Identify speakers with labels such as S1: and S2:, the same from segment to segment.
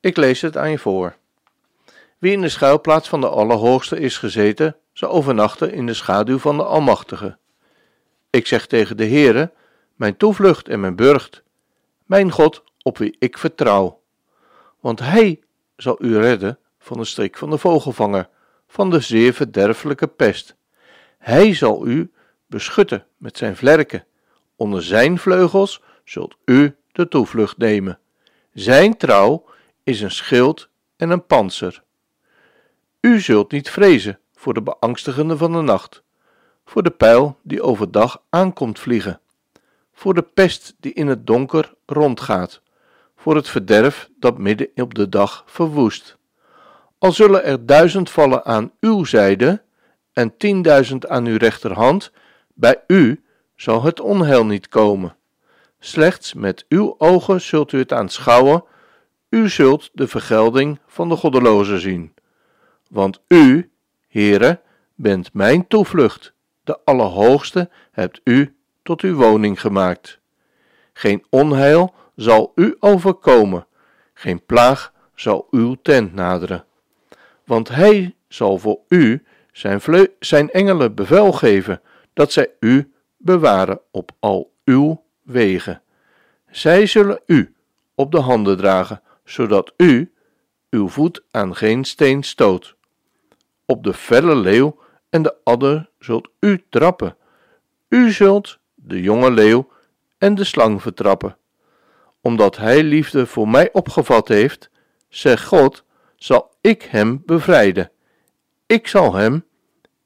S1: Ik lees het aan je voor. Wie in de schuilplaats van de Allerhoogste is gezeten, zal overnachten in de schaduw van de Almachtige. Ik zeg tegen de Heere, mijn toevlucht en mijn burcht, mijn God op wie ik vertrouw. Want Hij zal u redden van de strik van de vogelvanger, van de zeer verderfelijke pest. Hij zal u beschutten met zijn vlerken. Onder zijn vleugels zult u de toevlucht nemen. Zijn trouw is een schild en een panzer. U zult niet vrezen voor de beangstigende van de nacht, voor de pijl die overdag aankomt vliegen, voor de pest die in het donker rondgaat, voor het verderf dat midden op de dag verwoest. Al zullen er duizend vallen aan uw zijde en tienduizend aan uw rechterhand, bij u zal het onheil niet komen. Slechts met uw ogen zult u het aanschouwen u zult de vergelding van de goddelozen zien. Want u, Heere, bent mijn toevlucht. De Allerhoogste hebt u tot uw woning gemaakt. Geen onheil zal u overkomen, geen plaag zal uw tent naderen. Want hij zal voor u zijn, zijn engelen bevel geven, dat zij u bewaren op al uw wegen. Zij zullen u op de handen dragen, zodat u uw voet aan geen steen stoot. Op de felle leeuw en de adder zult u trappen. U zult de jonge leeuw en de slang vertrappen. Omdat hij liefde voor mij opgevat heeft, zegt God, zal ik hem bevrijden. Ik zal hem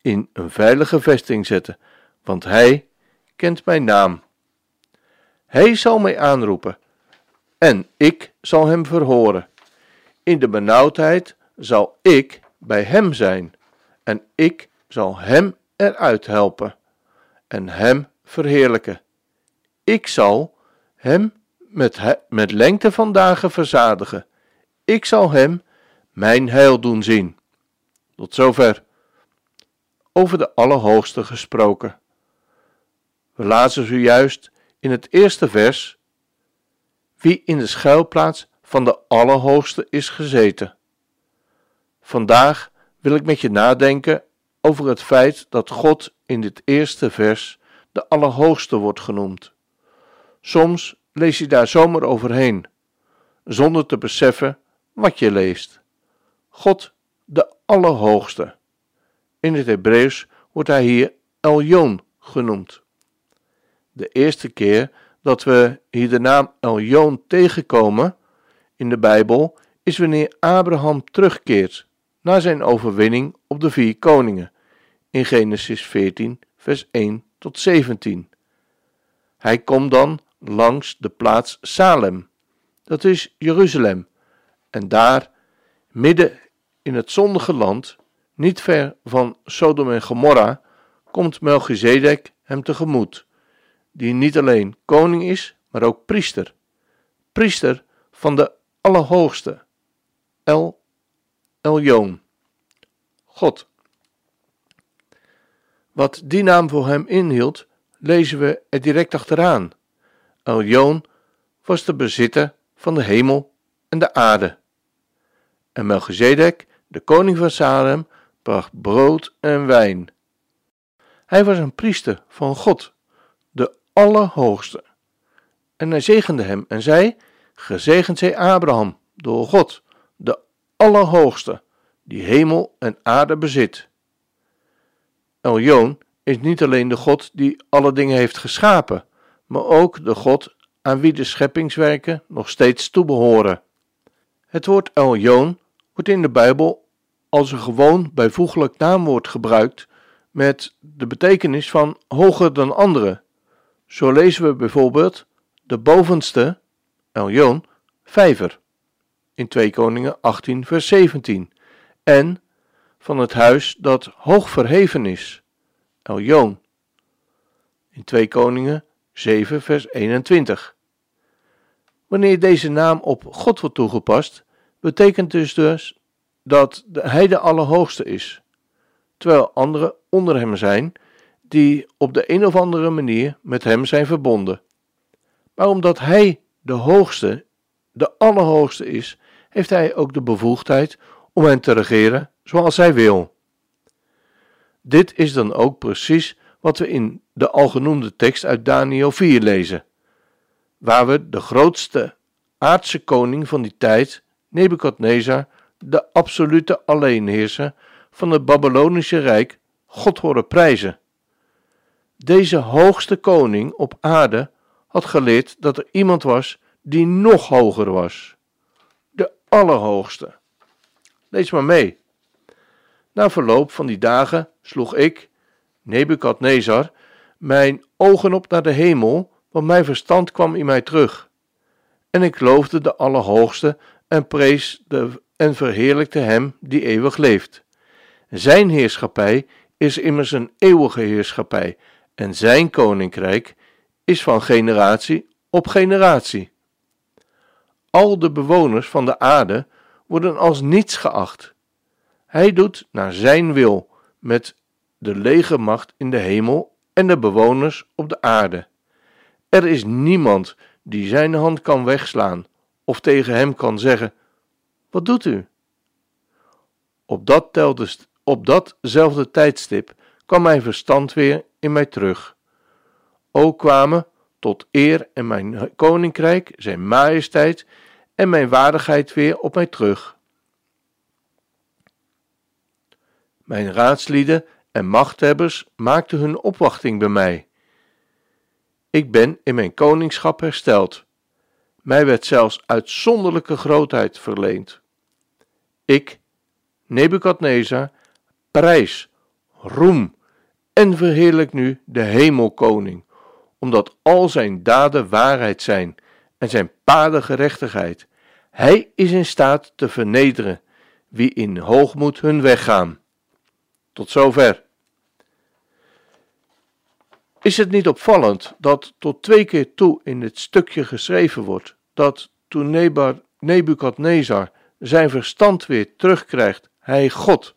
S1: in een veilige vesting zetten, want hij kent mijn naam. Hij zal mij aanroepen en ik zal hem verhoren. In de benauwdheid zal ik bij hem zijn, en ik zal hem eruit helpen en hem verheerlijken. Ik zal hem met, met lengte van dagen verzadigen. Ik zal hem mijn heil doen zien. Tot zover. Over de Allerhoogste gesproken. We lazen zojuist in het eerste vers wie in de schuilplaats van de Allerhoogste is gezeten. Vandaag wil ik met je nadenken over het feit dat God in dit eerste vers de Allerhoogste wordt genoemd. Soms lees je daar zomaar overheen, zonder te beseffen wat je leest. God, de Allerhoogste. In het Hebreeuws wordt hij hier Eljon genoemd. De eerste keer dat we hier de naam Eljoon tegenkomen in de Bijbel, is wanneer Abraham terugkeert na zijn overwinning op de vier koningen in Genesis 14, vers 1 tot 17. Hij komt dan langs de plaats Salem, dat is Jeruzalem, en daar, midden in het zondige land, niet ver van Sodom en Gomorra, komt Melchizedek hem tegemoet die niet alleen koning is, maar ook priester. Priester van de Allerhoogste, El Eljoon, God. Wat die naam voor hem inhield, lezen we er direct achteraan. Eljoon was de bezitter van de hemel en de aarde. En Melchizedek, de koning van Salem, bracht brood en wijn. Hij was een priester van God, Allerhoogste. En hij zegende hem en zei: Gezegend zij Abraham door God, de Allerhoogste, die hemel en aarde bezit. Eljoon is niet alleen de God die alle dingen heeft geschapen, maar ook de God aan wie de scheppingswerken nog steeds toebehoren. Het woord Eljoon wordt in de Bijbel als een gewoon bijvoeglijk naamwoord gebruikt met de betekenis van hoger dan anderen zo lezen we bijvoorbeeld de bovenste, Eljon, vijver. in 2 Koningen 18 vers 17 en van het huis dat hoog verheven is, Eljoon, in 2 Koningen 7 vers 21. Wanneer deze naam op God wordt toegepast, betekent dus, dus dat hij de Allerhoogste is, terwijl anderen onder hem zijn die op de een of andere manier met hem zijn verbonden. Maar omdat hij de hoogste, de Allerhoogste is, heeft hij ook de bevoegdheid om hen te regeren zoals hij wil. Dit is dan ook precies wat we in de algenoemde tekst uit Daniel 4 lezen, waar we de grootste aardse koning van die tijd, Nebukadnezar, de absolute alleenheerser van het Babylonische Rijk, God horen prijzen. Deze hoogste koning op aarde had geleerd dat er iemand was die nog hoger was. De Allerhoogste. Lees maar mee. Na verloop van die dagen sloeg ik, Nebukadnezar, mijn ogen op naar de hemel, want mijn verstand kwam in mij terug. En ik loofde de Allerhoogste en prees de, en verheerlijkte Hem die eeuwig leeft. Zijn heerschappij is immers een eeuwige heerschappij, en Zijn koninkrijk is van generatie op generatie. Al de bewoners van de aarde worden als niets geacht. Hij doet naar Zijn wil met de legermacht in de hemel en de bewoners op de aarde. Er is niemand die zijn hand kan wegslaan of tegen hem kan zeggen: Wat doet u? Op, dat op datzelfde tijdstip kwam mijn verstand weer in mij terug. Ook kwamen tot eer en mijn koninkrijk, zijn majesteit en mijn waardigheid weer op mij terug. Mijn raadslieden en machthebbers maakten hun opwachting bij mij. Ik ben in mijn koningschap hersteld. Mij werd zelfs uitzonderlijke grootheid verleend. Ik, Nebukadnezar, prijs, roem en verheerlijk nu de hemelkoning, omdat al zijn daden waarheid zijn en zijn paden gerechtigheid. Hij is in staat te vernederen wie in hoogmoed hun weg gaan. Tot zover. Is het niet opvallend dat tot twee keer toe in het stukje geschreven wordt dat toen Nebukadnezar zijn verstand weer terugkrijgt, hij God,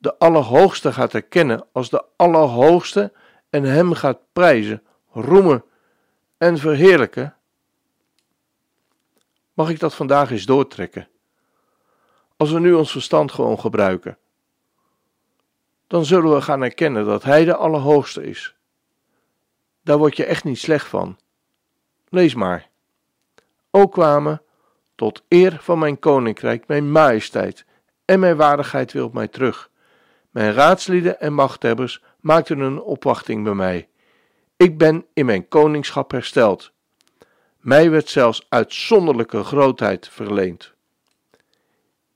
S1: de Allerhoogste gaat erkennen als de Allerhoogste en hem gaat prijzen, roemen en verheerlijken? Mag ik dat vandaag eens doortrekken? Als we nu ons verstand gewoon gebruiken, dan zullen we gaan erkennen dat Hij de Allerhoogste is. Daar word je echt niet slecht van. Lees maar. Ook kwamen tot eer van mijn koninkrijk mijn majesteit en mijn waardigheid weer op mij terug. Mijn raadslieden en machthebbers maakten een opwachting bij mij. Ik ben in mijn koningschap hersteld. Mij werd zelfs uitzonderlijke grootheid verleend.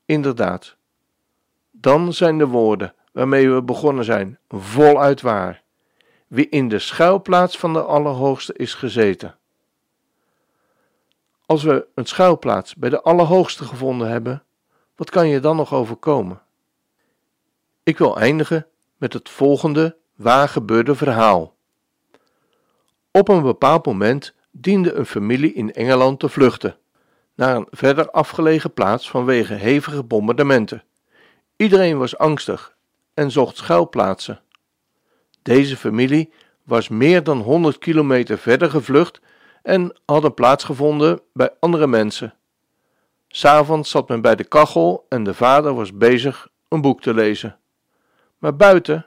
S1: Inderdaad, dan zijn de woorden waarmee we begonnen zijn voluit waar. Wie in de schuilplaats van de Allerhoogste is gezeten. Als we een schuilplaats bij de Allerhoogste gevonden hebben, wat kan je dan nog overkomen? Ik wil eindigen met het volgende waar gebeurde verhaal. Op een bepaald moment diende een familie in Engeland te vluchten naar een verder afgelegen plaats vanwege hevige bombardementen. Iedereen was angstig en zocht schuilplaatsen. Deze familie was meer dan 100 kilometer verder gevlucht en hadden plaatsgevonden bij andere mensen. S'avonds zat men bij de kachel en de vader was bezig een boek te lezen. Maar buiten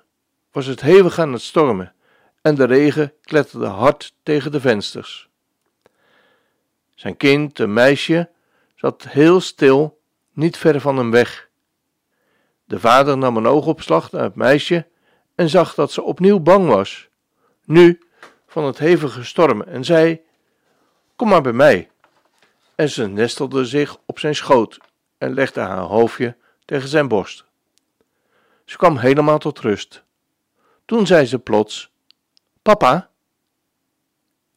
S1: was het hevig aan het stormen en de regen kletterde hard tegen de vensters. Zijn kind, een meisje, zat heel stil, niet ver van hem weg. De vader nam een oogopslag naar het meisje en zag dat ze opnieuw bang was, nu van het hevige stormen, en zei: Kom maar bij mij. En ze nestelde zich op zijn schoot en legde haar hoofdje tegen zijn borst. Ze kwam helemaal tot rust. Toen zei ze plots: Papa,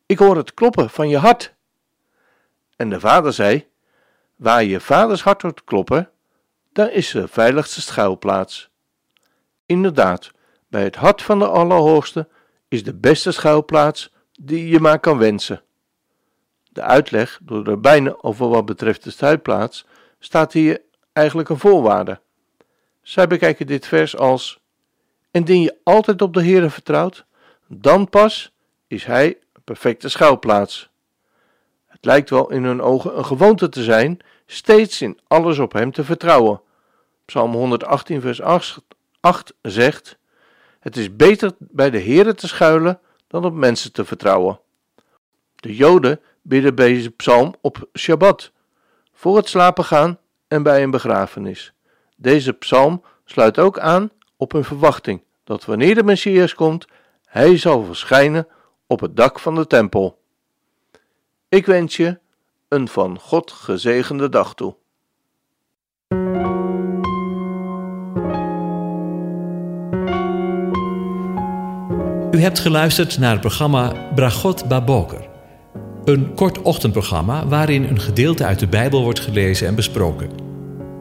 S1: ik hoor het kloppen van je hart. En de vader zei: Waar je vaders hart hoort kloppen, daar is de veiligste schuilplaats. Inderdaad, bij het hart van de Allerhoogste is de beste schuilplaats die je maar kan wensen. De uitleg door de rabbijnen over wat betreft de schuilplaats staat hier eigenlijk een voorwaarde. Zij bekijken dit vers als: Indien je altijd op de Heere vertrouwt, dan pas is Hij een perfecte schuilplaats. Het lijkt wel in hun ogen een gewoonte te zijn steeds in alles op Hem te vertrouwen. Psalm 118, vers 8 zegt: Het is beter bij de Heere te schuilen dan op mensen te vertrouwen. De Joden bidden deze psalm op Shabbat, voor het slapen gaan en bij een begrafenis. Deze psalm sluit ook aan op hun verwachting dat wanneer de Messias komt, hij zal verschijnen op het dak van de tempel. Ik wens je een van God gezegende dag toe.
S2: U hebt geluisterd naar het programma Bragot Baboker. Een kort ochtendprogramma waarin een gedeelte uit de Bijbel wordt gelezen en besproken.